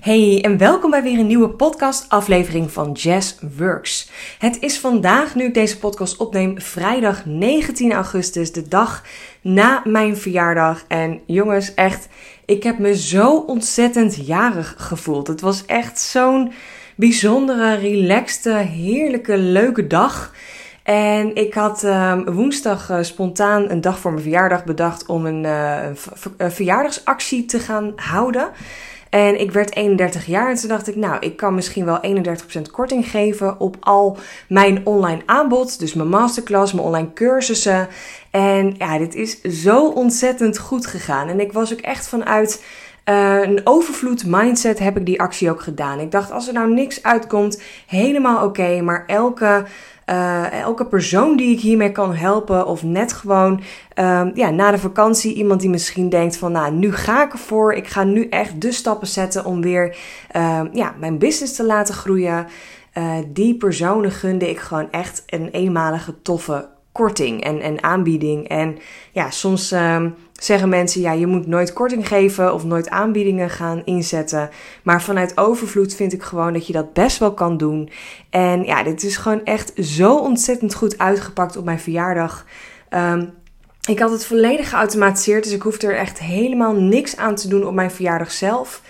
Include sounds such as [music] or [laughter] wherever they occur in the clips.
Hey en welkom bij weer een nieuwe podcast-aflevering van Jazz Works. Het is vandaag, nu ik deze podcast opneem, vrijdag 19 augustus, de dag na mijn verjaardag. En jongens, echt, ik heb me zo ontzettend jarig gevoeld. Het was echt zo'n bijzondere, relaxte, heerlijke, leuke dag. En ik had uh, woensdag uh, spontaan een dag voor mijn verjaardag bedacht om een, uh, een verjaardagsactie te gaan houden. En ik werd 31 jaar en toen dacht ik, nou, ik kan misschien wel 31% korting geven op al mijn online aanbod. Dus mijn masterclass, mijn online cursussen. En ja, dit is zo ontzettend goed gegaan. En ik was ook echt vanuit uh, een overvloed mindset heb ik die actie ook gedaan. Ik dacht, als er nou niks uitkomt, helemaal oké. Maar elke elke persoon die ik hiermee kan helpen, of net gewoon uh, ja, na de vakantie iemand die misschien denkt van, nou, nu ga ik ervoor. Ik ga nu echt de stappen zetten om weer uh, ja, mijn business te laten groeien. Uh, die personen gunde ik gewoon echt een eenmalige toffe korting en, en aanbieding. En ja, soms um, zeggen mensen, ja, je moet nooit korting geven of nooit aanbiedingen gaan inzetten. Maar vanuit overvloed vind ik gewoon dat je dat best wel kan doen. En ja, dit is gewoon echt zo ontzettend goed uitgepakt op mijn verjaardag. Um, ik had het volledig geautomatiseerd, dus ik hoefde er echt helemaal niks aan te doen op mijn verjaardag zelf.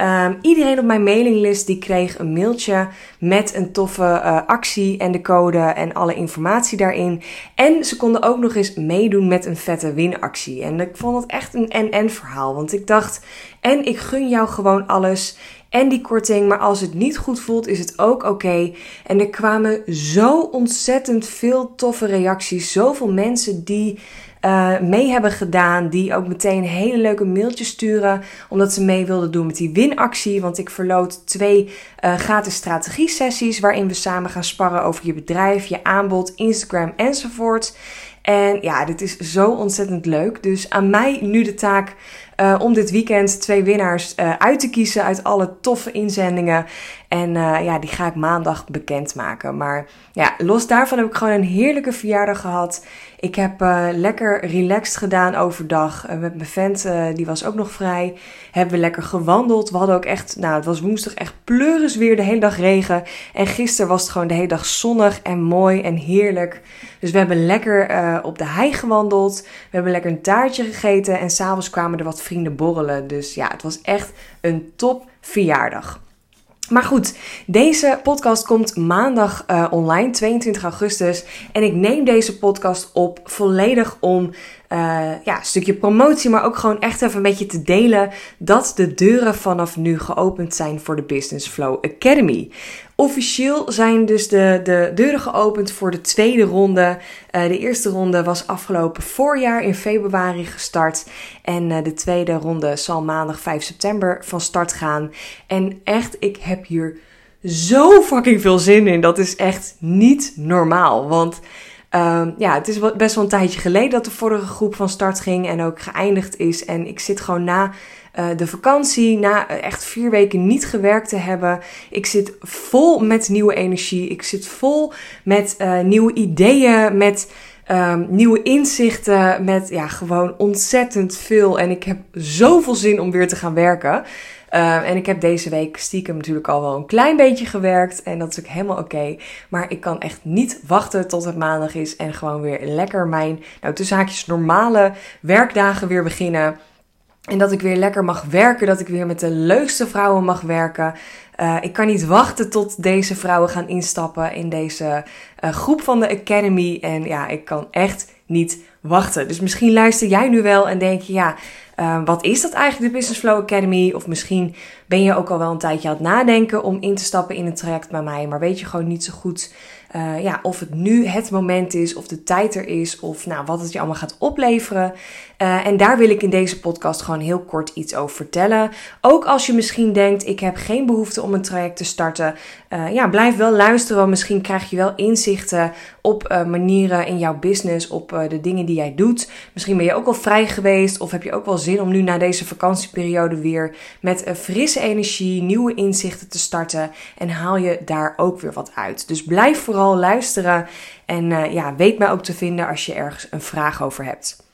Um, iedereen op mijn mailinglist die kreeg een mailtje met een toffe uh, actie en de code en alle informatie daarin. En ze konden ook nog eens meedoen met een vette winactie. En ik vond het echt een en-en verhaal. Want ik dacht, en ik gun jou gewoon alles en die korting. Maar als het niet goed voelt, is het ook oké. En er kwamen zo ontzettend veel toffe reacties. Zoveel mensen die uh, mee hebben gedaan. Die ook meteen hele leuke mailtjes sturen. Omdat ze mee wilden doen met die winactie. Want ik verloot twee uh, gratis strategie sessies. Waarin we samen gaan sparren over je bedrijf, je aanbod, Instagram enzovoort. En ja, dit is zo ontzettend leuk. Dus aan mij nu de taak uh, om dit weekend twee winnaars uh, uit te kiezen uit alle toffe inzendingen. En uh, ja, die ga ik maandag bekendmaken. Maar ja, los daarvan heb ik gewoon een heerlijke verjaardag gehad. Ik heb lekker relaxed gedaan overdag. met mijn vent, die was ook nog vrij. Hebben we lekker gewandeld. We hadden ook echt, nou het was woensdag echt pleuris weer de hele dag regen. En gisteren was het gewoon de hele dag zonnig en mooi en heerlijk. Dus we hebben lekker op de hei gewandeld. We hebben lekker een taartje gegeten. En s'avonds kwamen er wat vrienden borrelen. Dus ja, het was echt een top verjaardag. Maar goed, deze podcast komt maandag uh, online, 22 augustus. En ik neem deze podcast op volledig om uh, ja, een stukje promotie, maar ook gewoon echt even een beetje te delen dat de deuren vanaf nu geopend zijn voor de Business Flow Academy. Officieel zijn dus de, de deuren geopend voor de tweede ronde. Uh, de eerste ronde was afgelopen voorjaar in februari gestart. En uh, de tweede ronde zal maandag 5 september van start gaan. En echt, ik heb hier zo fucking veel zin in. Dat is echt niet normaal. Want Um, ja, het is best wel een tijdje geleden dat de vorige groep van start ging en ook geëindigd is. En ik zit gewoon na uh, de vakantie, na echt vier weken niet gewerkt te hebben. Ik zit vol met nieuwe energie. Ik zit vol met uh, nieuwe ideeën, met um, nieuwe inzichten, met ja, gewoon ontzettend veel. En ik heb zoveel zin om weer te gaan werken. En ik heb deze week stiekem natuurlijk al wel een klein beetje gewerkt. En dat is ook helemaal oké. Maar ik kan echt niet wachten tot het maandag is. En gewoon weer lekker mijn, nou tussen haakjes, normale werkdagen weer beginnen. En dat ik weer lekker mag werken. Dat ik weer met de leukste vrouwen mag werken. Uh, ik kan niet wachten tot deze vrouwen gaan instappen in deze uh, groep van de Academy. En ja, ik kan echt niet wachten. Dus misschien luister jij nu wel en denk je, ja, uh, wat is dat eigenlijk, de Business Flow Academy? Of misschien ben je ook al wel een tijdje aan het nadenken om in te stappen in een traject bij mij, maar weet je gewoon niet zo goed uh, ja, of het nu het moment is, of de tijd er is, of nou, wat het je allemaal gaat opleveren. Uh, en daar wil ik in deze podcast gewoon heel kort iets over vertellen. Ook als je misschien denkt, ik heb geen behoefte om een traject te starten. Uh, ja, blijf wel luisteren, misschien krijg je wel inzichten op manieren in jouw business, op de dingen die jij doet. Misschien ben je ook al vrij geweest, of heb je ook wel zin om nu na deze vakantieperiode weer met frisse energie, nieuwe inzichten te starten. En haal je daar ook weer wat uit. Dus blijf vooral luisteren. En uh, ja, weet mij ook te vinden als je ergens een vraag over hebt.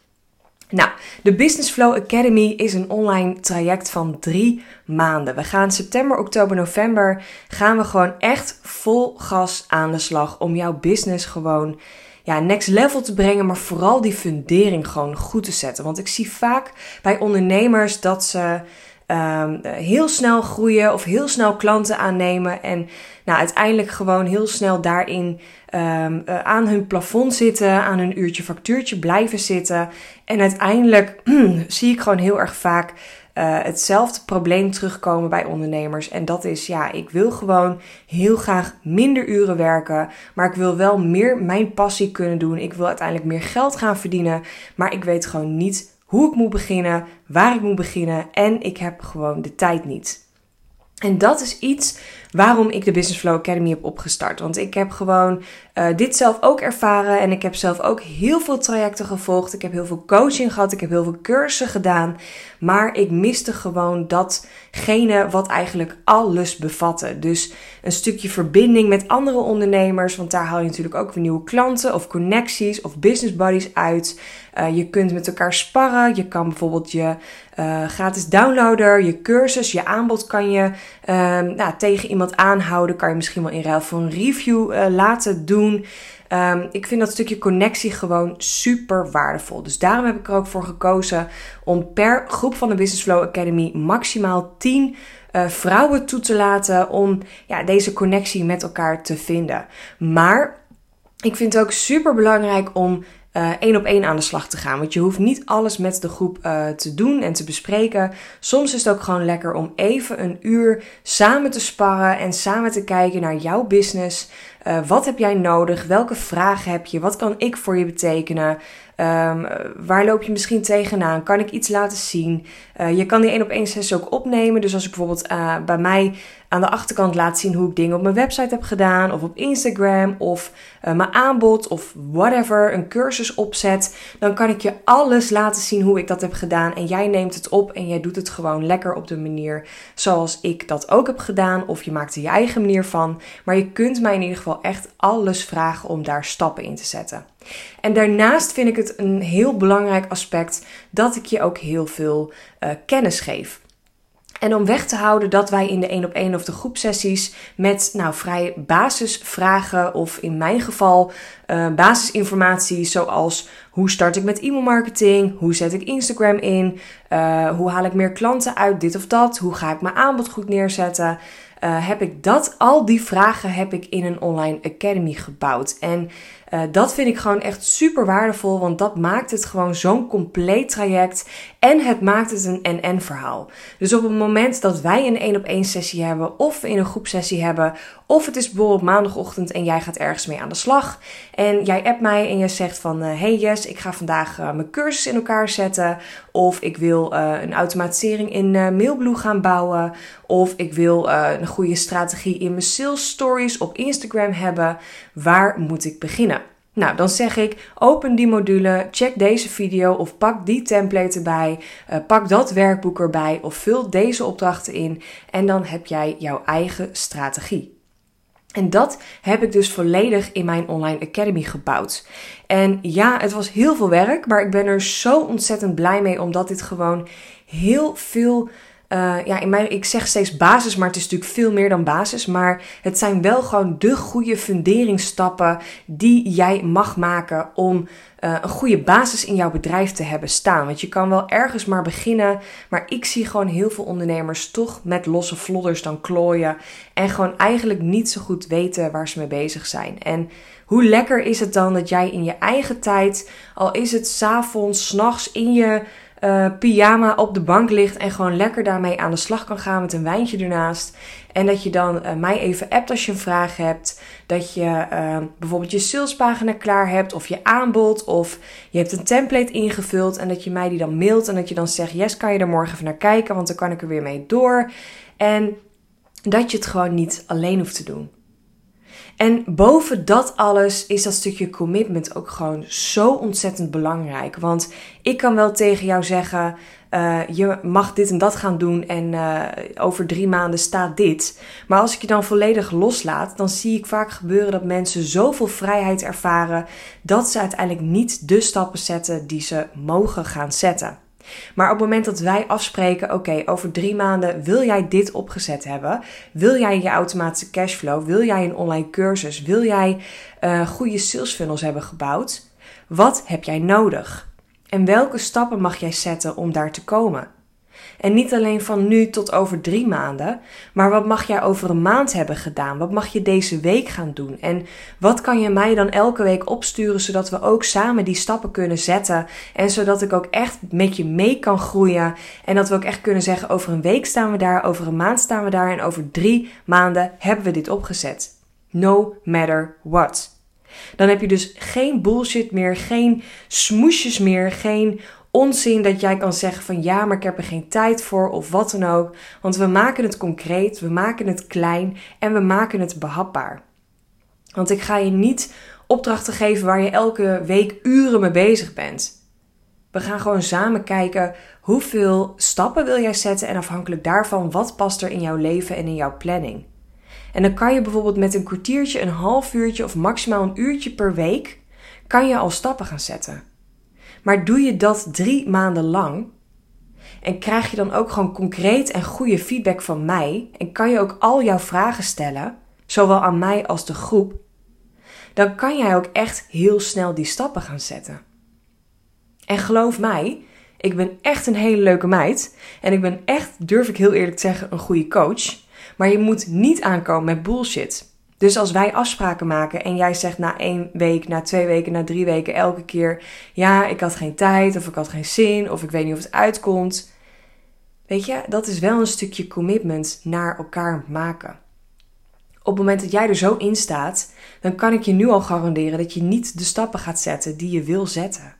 Nou, de Business Flow Academy is een online traject van drie maanden. We gaan september, oktober, november gaan we gewoon echt vol gas aan de slag om jouw business gewoon ja, next level te brengen, maar vooral die fundering gewoon goed te zetten. Want ik zie vaak bij ondernemers dat ze um, heel snel groeien of heel snel klanten aannemen en nou, uiteindelijk gewoon heel snel daarin um, uh, aan hun plafond zitten, aan hun uurtje factuurtje blijven zitten. En uiteindelijk [clears throat] zie ik gewoon heel erg vaak uh, hetzelfde probleem terugkomen bij ondernemers. En dat is, ja, ik wil gewoon heel graag minder uren werken. Maar ik wil wel meer mijn passie kunnen doen. Ik wil uiteindelijk meer geld gaan verdienen. Maar ik weet gewoon niet hoe ik moet beginnen, waar ik moet beginnen. En ik heb gewoon de tijd niet. En dat is iets waarom ik de Business Flow Academy heb opgestart. Want ik heb gewoon uh, dit zelf ook ervaren en ik heb zelf ook heel veel trajecten gevolgd. Ik heb heel veel coaching gehad, ik heb heel veel cursussen gedaan. Maar ik miste gewoon datgene wat eigenlijk alles bevatte. Dus een stukje verbinding met andere ondernemers, want daar haal je natuurlijk ook weer nieuwe klanten of connecties of business buddies uit. Uh, je kunt met elkaar sparren. Je kan bijvoorbeeld je uh, gratis downloader, je cursus, je aanbod kan je nou, tegen iemand aanhouden. Kan je misschien wel in ruil voor een review uh, laten doen. Um, ik vind dat stukje connectie gewoon super waardevol. Dus daarom heb ik er ook voor gekozen om per groep van de Business Flow Academy maximaal 10 uh, vrouwen toe te laten om ja, deze connectie met elkaar te vinden. Maar ik vind het ook super belangrijk om uh, één op één aan de slag te gaan. Want je hoeft niet alles met de groep uh, te doen en te bespreken. Soms is het ook gewoon lekker om even een uur samen te sparren en samen te kijken naar jouw business. Uh, wat heb jij nodig? Welke vragen heb je? Wat kan ik voor je betekenen? Um, waar loop je misschien tegenaan? Kan ik iets laten zien? Je kan die één op één sessie ook opnemen. Dus als ik bijvoorbeeld bij mij aan de achterkant laat zien hoe ik dingen op mijn website heb gedaan, of op Instagram, of mijn aanbod, of whatever, een cursus opzet, dan kan ik je alles laten zien hoe ik dat heb gedaan. En jij neemt het op en jij doet het gewoon lekker op de manier zoals ik dat ook heb gedaan. Of je maakt er je eigen manier van. Maar je kunt mij in ieder geval echt alles vragen om daar stappen in te zetten. En daarnaast vind ik het een heel belangrijk aspect dat ik je ook heel veel uh, kennis geef. En om weg te houden dat wij in de 1 op 1 of de groepsessies met nou, vrij basisvragen of in mijn geval uh, basisinformatie zoals hoe start ik met e-mailmarketing, hoe zet ik Instagram in, uh, hoe haal ik meer klanten uit dit of dat, hoe ga ik mijn aanbod goed neerzetten, uh, heb ik dat, al die vragen heb ik in een online academy gebouwd. En uh, dat vind ik gewoon echt super waardevol, want dat maakt het gewoon zo'n compleet traject en het maakt het een en-en verhaal. Dus op het moment dat wij een één op één sessie hebben, of in een groepsessie hebben, of het is bijvoorbeeld maandagochtend en jij gaat ergens mee aan de slag en jij appt mij en je zegt van, uh, hey yes, ik ga vandaag uh, mijn cursus in elkaar zetten, of ik wil een automatisering in Mailblue gaan bouwen, of ik wil een goede strategie in mijn sales stories op Instagram hebben, waar moet ik beginnen? Nou, dan zeg ik: open die module, check deze video of pak die template erbij, uh, pak dat werkboek erbij of vul deze opdrachten in en dan heb jij jouw eigen strategie. En dat heb ik dus volledig in mijn online academy gebouwd. En ja, het was heel veel werk, maar ik ben er zo ontzettend blij mee omdat dit gewoon heel veel uh, ja, in mijn, ik zeg steeds basis, maar het is natuurlijk veel meer dan basis. Maar het zijn wel gewoon de goede funderingsstappen die jij mag maken om uh, een goede basis in jouw bedrijf te hebben staan. Want je kan wel ergens maar beginnen, maar ik zie gewoon heel veel ondernemers toch met losse vlodders dan klooien en gewoon eigenlijk niet zo goed weten waar ze mee bezig zijn. En hoe lekker is het dan dat jij in je eigen tijd, al is het s'avonds, s'nachts in je uh, pyjama op de bank ligt en gewoon lekker daarmee aan de slag kan gaan met een wijntje ernaast. En dat je dan uh, mij even appt als je een vraag hebt. Dat je uh, bijvoorbeeld je salespagina klaar hebt of je aanbod of je hebt een template ingevuld en dat je mij die dan mailt en dat je dan zegt yes kan je er morgen even naar kijken want dan kan ik er weer mee door. En dat je het gewoon niet alleen hoeft te doen. En boven dat alles is dat stukje commitment ook gewoon zo ontzettend belangrijk. Want ik kan wel tegen jou zeggen: uh, je mag dit en dat gaan doen en uh, over drie maanden staat dit. Maar als ik je dan volledig loslaat, dan zie ik vaak gebeuren dat mensen zoveel vrijheid ervaren dat ze uiteindelijk niet de stappen zetten die ze mogen gaan zetten. Maar op het moment dat wij afspreken, oké, over drie maanden wil jij dit opgezet hebben, wil jij je automatische cashflow, wil jij een online cursus, wil jij uh, goede sales funnels hebben gebouwd, wat heb jij nodig? En welke stappen mag jij zetten om daar te komen? En niet alleen van nu tot over drie maanden, maar wat mag jij over een maand hebben gedaan? Wat mag je deze week gaan doen? En wat kan je mij dan elke week opsturen, zodat we ook samen die stappen kunnen zetten? En zodat ik ook echt met je mee kan groeien. En dat we ook echt kunnen zeggen: over een week staan we daar, over een maand staan we daar en over drie maanden hebben we dit opgezet. No matter what. Dan heb je dus geen bullshit meer, geen smoesjes meer, geen onzin dat jij kan zeggen van ja, maar ik heb er geen tijd voor of wat dan ook. Want we maken het concreet, we maken het klein en we maken het behapbaar. Want ik ga je niet opdrachten geven waar je elke week uren mee bezig bent. We gaan gewoon samen kijken hoeveel stappen wil jij zetten en afhankelijk daarvan wat past er in jouw leven en in jouw planning. En dan kan je bijvoorbeeld met een kwartiertje, een half uurtje of maximaal een uurtje per week, kan je al stappen gaan zetten. Maar doe je dat drie maanden lang en krijg je dan ook gewoon concreet en goede feedback van mij en kan je ook al jouw vragen stellen, zowel aan mij als de groep, dan kan jij ook echt heel snel die stappen gaan zetten. En geloof mij, ik ben echt een hele leuke meid en ik ben echt, durf ik heel eerlijk te zeggen, een goede coach. Maar je moet niet aankomen met bullshit. Dus als wij afspraken maken en jij zegt na één week, na twee weken, na drie weken elke keer: Ja, ik had geen tijd, of ik had geen zin, of ik weet niet of het uitkomt. Weet je, dat is wel een stukje commitment naar elkaar maken. Op het moment dat jij er zo in staat, dan kan ik je nu al garanderen dat je niet de stappen gaat zetten die je wil zetten.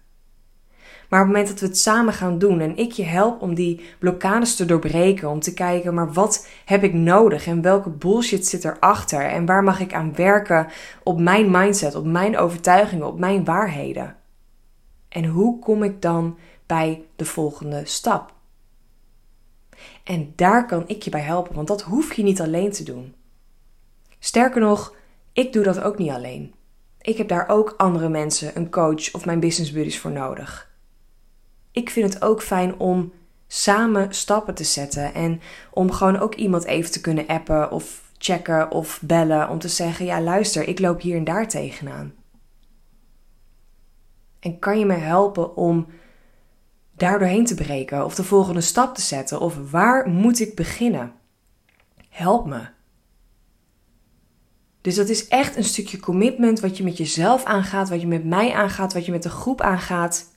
Maar op het moment dat we het samen gaan doen en ik je help om die blokkades te doorbreken, om te kijken, maar wat heb ik nodig en welke bullshit zit erachter en waar mag ik aan werken op mijn mindset, op mijn overtuigingen, op mijn waarheden? En hoe kom ik dan bij de volgende stap? En daar kan ik je bij helpen, want dat hoef je niet alleen te doen. Sterker nog, ik doe dat ook niet alleen. Ik heb daar ook andere mensen, een coach of mijn business buddies voor nodig ik vind het ook fijn om samen stappen te zetten. En om gewoon ook iemand even te kunnen appen of checken of bellen. Om te zeggen: Ja, luister, ik loop hier en daar tegenaan. En kan je me helpen om daar doorheen te breken of de volgende stap te zetten? Of waar moet ik beginnen? Help me. Dus dat is echt een stukje commitment wat je met jezelf aangaat, wat je met mij aangaat, wat je met de groep aangaat.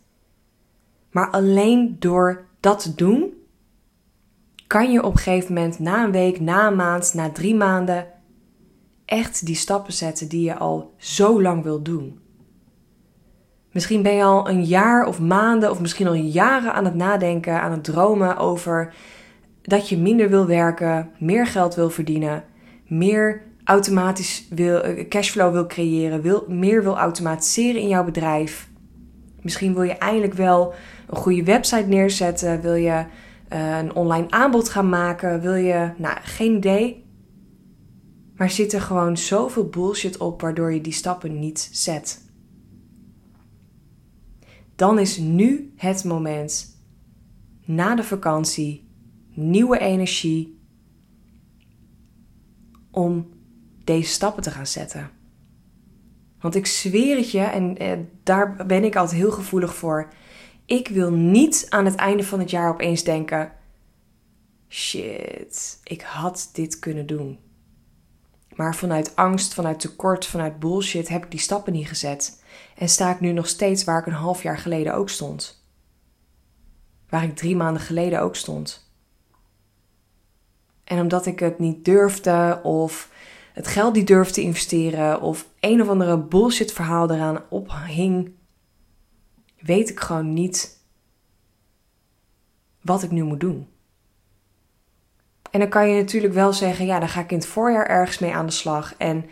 Maar alleen door dat te doen, kan je op een gegeven moment na een week, na een maand, na drie maanden echt die stappen zetten die je al zo lang wil doen. Misschien ben je al een jaar of maanden of misschien al jaren aan het nadenken, aan het dromen over dat je minder wil werken, meer geld wil verdienen, meer automatisch wil, eh, cashflow wil creëren, wil, meer wil automatiseren in jouw bedrijf. Misschien wil je eindelijk wel een goede website neerzetten? Wil je uh, een online aanbod gaan maken? Wil je, nou, geen idee. Maar zit er gewoon zoveel bullshit op waardoor je die stappen niet zet? Dan is nu het moment, na de vakantie, nieuwe energie, om deze stappen te gaan zetten. Want ik zweer het je, en eh, daar ben ik altijd heel gevoelig voor. Ik wil niet aan het einde van het jaar opeens denken: shit, ik had dit kunnen doen. Maar vanuit angst, vanuit tekort, vanuit bullshit heb ik die stappen niet gezet. En sta ik nu nog steeds waar ik een half jaar geleden ook stond. Waar ik drie maanden geleden ook stond. En omdat ik het niet durfde of het geld niet durfde investeren of een of andere bullshit verhaal eraan ophing, weet ik gewoon niet wat ik nu moet doen. En dan kan je natuurlijk wel zeggen, ja, dan ga ik in het voorjaar ergens mee aan de slag. En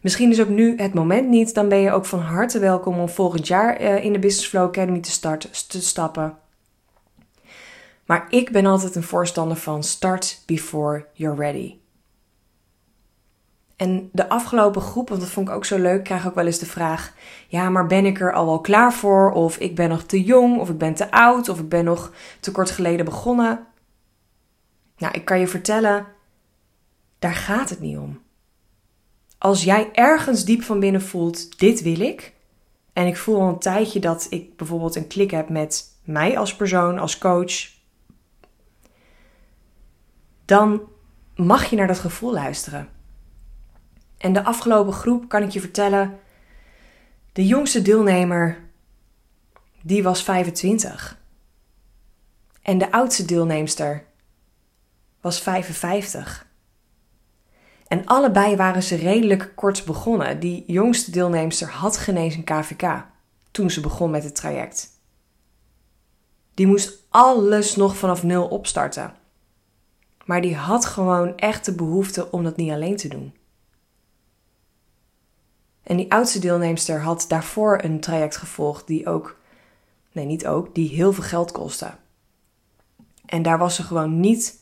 misschien is ook nu het moment niet. Dan ben je ook van harte welkom om volgend jaar eh, in de Business Flow Academy te, starten, te stappen. Maar ik ben altijd een voorstander van start before you're ready. En de afgelopen groep, want dat vond ik ook zo leuk, krijg ook wel eens de vraag: ja, maar ben ik er al wel klaar voor? Of ik ben nog te jong, of ik ben te oud, of ik ben nog te kort geleden begonnen. Nou, ik kan je vertellen, daar gaat het niet om. Als jij ergens diep van binnen voelt: dit wil ik, en ik voel al een tijdje dat ik bijvoorbeeld een klik heb met mij als persoon, als coach, dan mag je naar dat gevoel luisteren. En de afgelopen groep kan ik je vertellen, de jongste deelnemer, die was 25. En de oudste deelnemster was 55. En allebei waren ze redelijk kort begonnen. Die jongste deelnemster had genezen een KVK toen ze begon met het traject. Die moest alles nog vanaf nul opstarten. Maar die had gewoon echt de behoefte om dat niet alleen te doen. En die oudste deelnemster had daarvoor een traject gevolgd die ook, nee niet ook, die heel veel geld kostte. En daar was ze gewoon niet,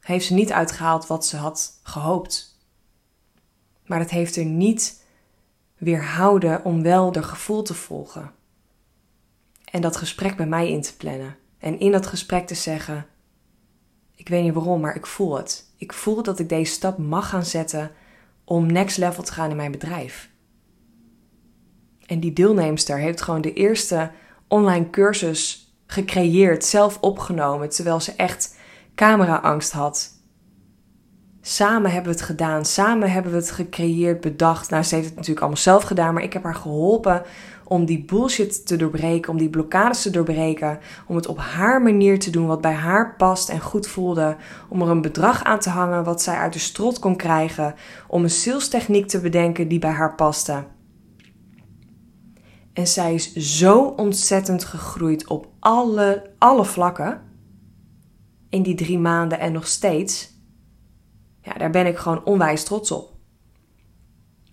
heeft ze niet uitgehaald wat ze had gehoopt. Maar dat heeft er niet weerhouden om wel de gevoel te volgen. En dat gesprek bij mij in te plannen. En in dat gesprek te zeggen: Ik weet niet waarom, maar ik voel het. Ik voel dat ik deze stap mag gaan zetten om next level te gaan in mijn bedrijf. En die deelnemster heeft gewoon de eerste online cursus gecreëerd, zelf opgenomen, terwijl ze echt cameraangst had. Samen hebben we het gedaan, samen hebben we het gecreëerd, bedacht. Nou, ze heeft het natuurlijk allemaal zelf gedaan, maar ik heb haar geholpen om die bullshit te doorbreken, om die blokkades te doorbreken, om het op haar manier te doen wat bij haar past en goed voelde, om er een bedrag aan te hangen wat zij uit de strot kon krijgen, om een salestechniek te bedenken die bij haar paste. En zij is zo ontzettend gegroeid op alle, alle vlakken. In die drie maanden en nog steeds. Ja, daar ben ik gewoon onwijs trots op.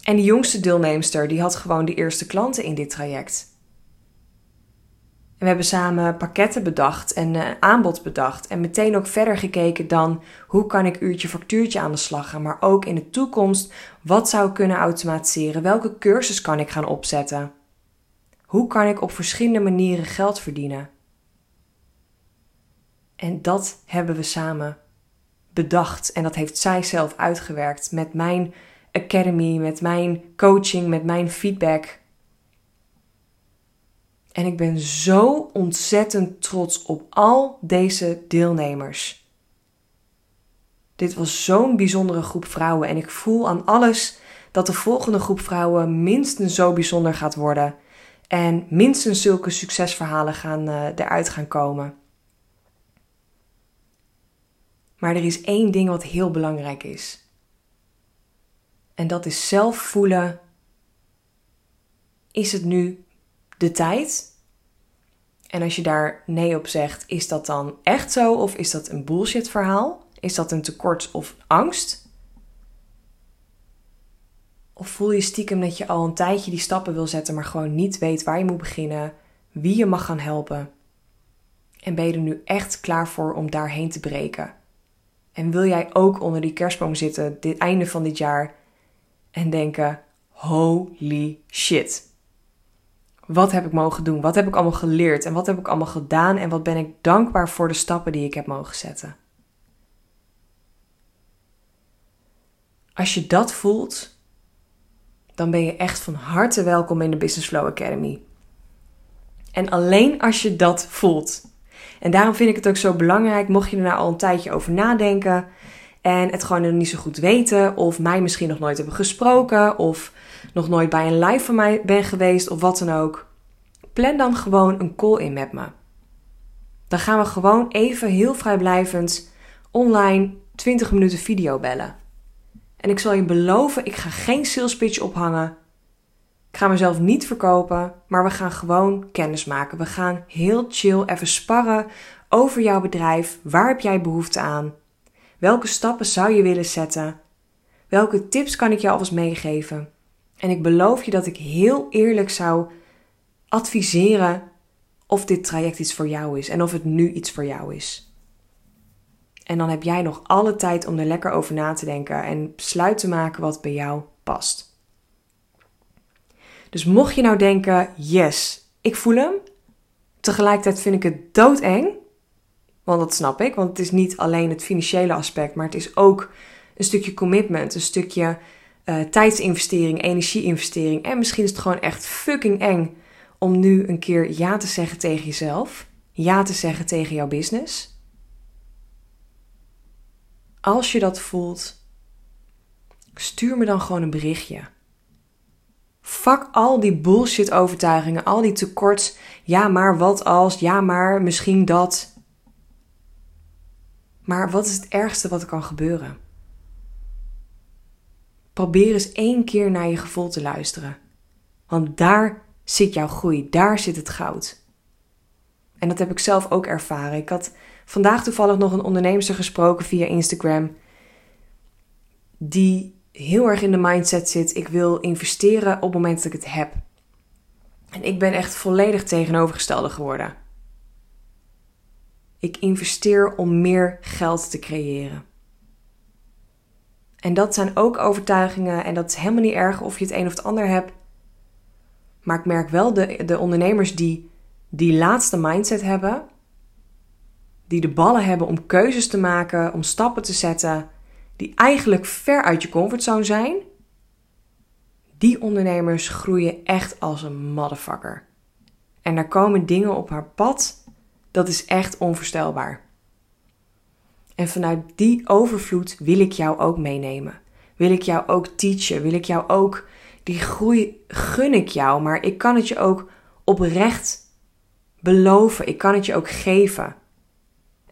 En de jongste deelnemster, die had gewoon de eerste klanten in dit traject. En we hebben samen pakketten bedacht en uh, aanbod bedacht. En meteen ook verder gekeken dan hoe kan ik uurtje factuurtje aan de slag gaan. Maar ook in de toekomst, wat zou ik kunnen automatiseren? Welke cursus kan ik gaan opzetten? Hoe kan ik op verschillende manieren geld verdienen? En dat hebben we samen bedacht en dat heeft zij zelf uitgewerkt met mijn academy, met mijn coaching, met mijn feedback. En ik ben zo ontzettend trots op al deze deelnemers. Dit was zo'n bijzondere groep vrouwen en ik voel aan alles dat de volgende groep vrouwen minstens zo bijzonder gaat worden en minstens zulke succesverhalen gaan, uh, eruit gaan komen. Maar er is één ding wat heel belangrijk is. En dat is zelf voelen: is het nu de tijd? En als je daar nee op zegt, is dat dan echt zo of is dat een bullshit verhaal? Is dat een tekort of angst? Of voel je stiekem dat je al een tijdje die stappen wil zetten, maar gewoon niet weet waar je moet beginnen, wie je mag gaan helpen? En ben je er nu echt klaar voor om daarheen te breken? En wil jij ook onder die kerstboom zitten, dit einde van dit jaar, en denken: holy shit. Wat heb ik mogen doen? Wat heb ik allemaal geleerd? En wat heb ik allemaal gedaan? En wat ben ik dankbaar voor de stappen die ik heb mogen zetten? Als je dat voelt, dan ben je echt van harte welkom in de Business Flow Academy. En alleen als je dat voelt. En daarom vind ik het ook zo belangrijk, mocht je er nou al een tijdje over nadenken en het gewoon nog niet zo goed weten, of mij misschien nog nooit hebben gesproken, of nog nooit bij een live van mij ben geweest, of wat dan ook. Plan dan gewoon een call in met me. Dan gaan we gewoon even heel vrijblijvend online 20 minuten video bellen. En ik zal je beloven, ik ga geen sales pitch ophangen. Ik ga mezelf niet verkopen, maar we gaan gewoon kennis maken. We gaan heel chill even sparren over jouw bedrijf. Waar heb jij behoefte aan? Welke stappen zou je willen zetten? Welke tips kan ik jou alvast meegeven? En ik beloof je dat ik heel eerlijk zou adviseren of dit traject iets voor jou is en of het nu iets voor jou is. En dan heb jij nog alle tijd om er lekker over na te denken en besluit te maken wat bij jou past. Dus mocht je nou denken, yes, ik voel hem. Tegelijkertijd vind ik het doodeng. Want dat snap ik, want het is niet alleen het financiële aspect, maar het is ook een stukje commitment, een stukje uh, tijdsinvestering, energieinvestering. En misschien is het gewoon echt fucking eng om nu een keer ja te zeggen tegen jezelf. Ja te zeggen tegen jouw business. Als je dat voelt, stuur me dan gewoon een berichtje. Fuck al die bullshit overtuigingen, al die tekort. Ja, maar wat als? Ja, maar misschien dat. Maar wat is het ergste wat er kan gebeuren? Probeer eens één keer naar je gevoel te luisteren. Want daar zit jouw groei, daar zit het goud. En dat heb ik zelf ook ervaren. Ik had vandaag toevallig nog een ondernemer gesproken via Instagram. Die heel erg in de mindset zit: ik wil investeren op het moment dat ik het heb. En ik ben echt volledig tegenovergestelde geworden. Ik investeer om meer geld te creëren. En dat zijn ook overtuigingen en dat is helemaal niet erg of je het een of het ander hebt. Maar ik merk wel de, de ondernemers die die laatste mindset hebben, die de ballen hebben om keuzes te maken, om stappen te zetten, die eigenlijk ver uit je comfortzone zijn, die ondernemers groeien echt als een motherfucker. En daar komen dingen op haar pad, dat is echt onvoorstelbaar. En vanuit die overvloed wil ik jou ook meenemen. Wil ik jou ook teachen? Wil ik jou ook die groei gun ik jou, maar ik kan het je ook oprecht beloven. Ik kan het je ook geven.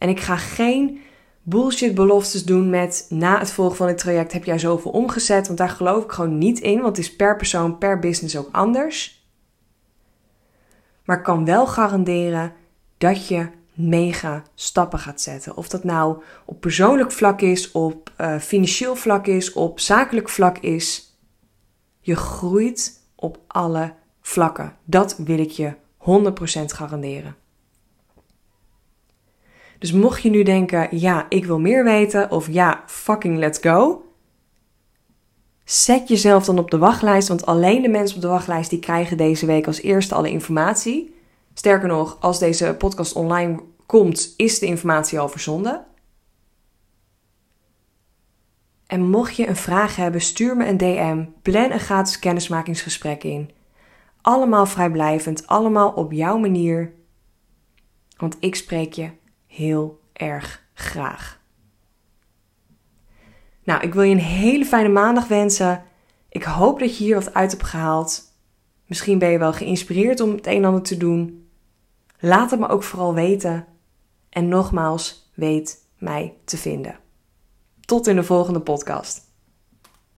En ik ga geen bullshit beloftes doen met na het volgen van dit traject heb jij zoveel omgezet, want daar geloof ik gewoon niet in, want het is per persoon, per business ook anders. Maar ik kan wel garanderen dat je mega stappen gaat zetten. Of dat nou op persoonlijk vlak is, op uh, financieel vlak is, op zakelijk vlak is. Je groeit op alle vlakken. Dat wil ik je 100% garanderen. Dus mocht je nu denken, ja, ik wil meer weten, of ja, fucking let's go. Zet jezelf dan op de wachtlijst, want alleen de mensen op de wachtlijst die krijgen deze week als eerste alle informatie. Sterker nog, als deze podcast online komt, is de informatie al verzonden. En mocht je een vraag hebben, stuur me een DM, plan een gratis kennismakingsgesprek in. Allemaal vrijblijvend, allemaal op jouw manier. Want ik spreek je heel erg graag. Nou, ik wil je een hele fijne maandag wensen. Ik hoop dat je hier wat uit hebt gehaald. Misschien ben je wel geïnspireerd om het een en ander te doen. Laat het me ook vooral weten. En nogmaals, weet mij te vinden. Tot in de volgende podcast.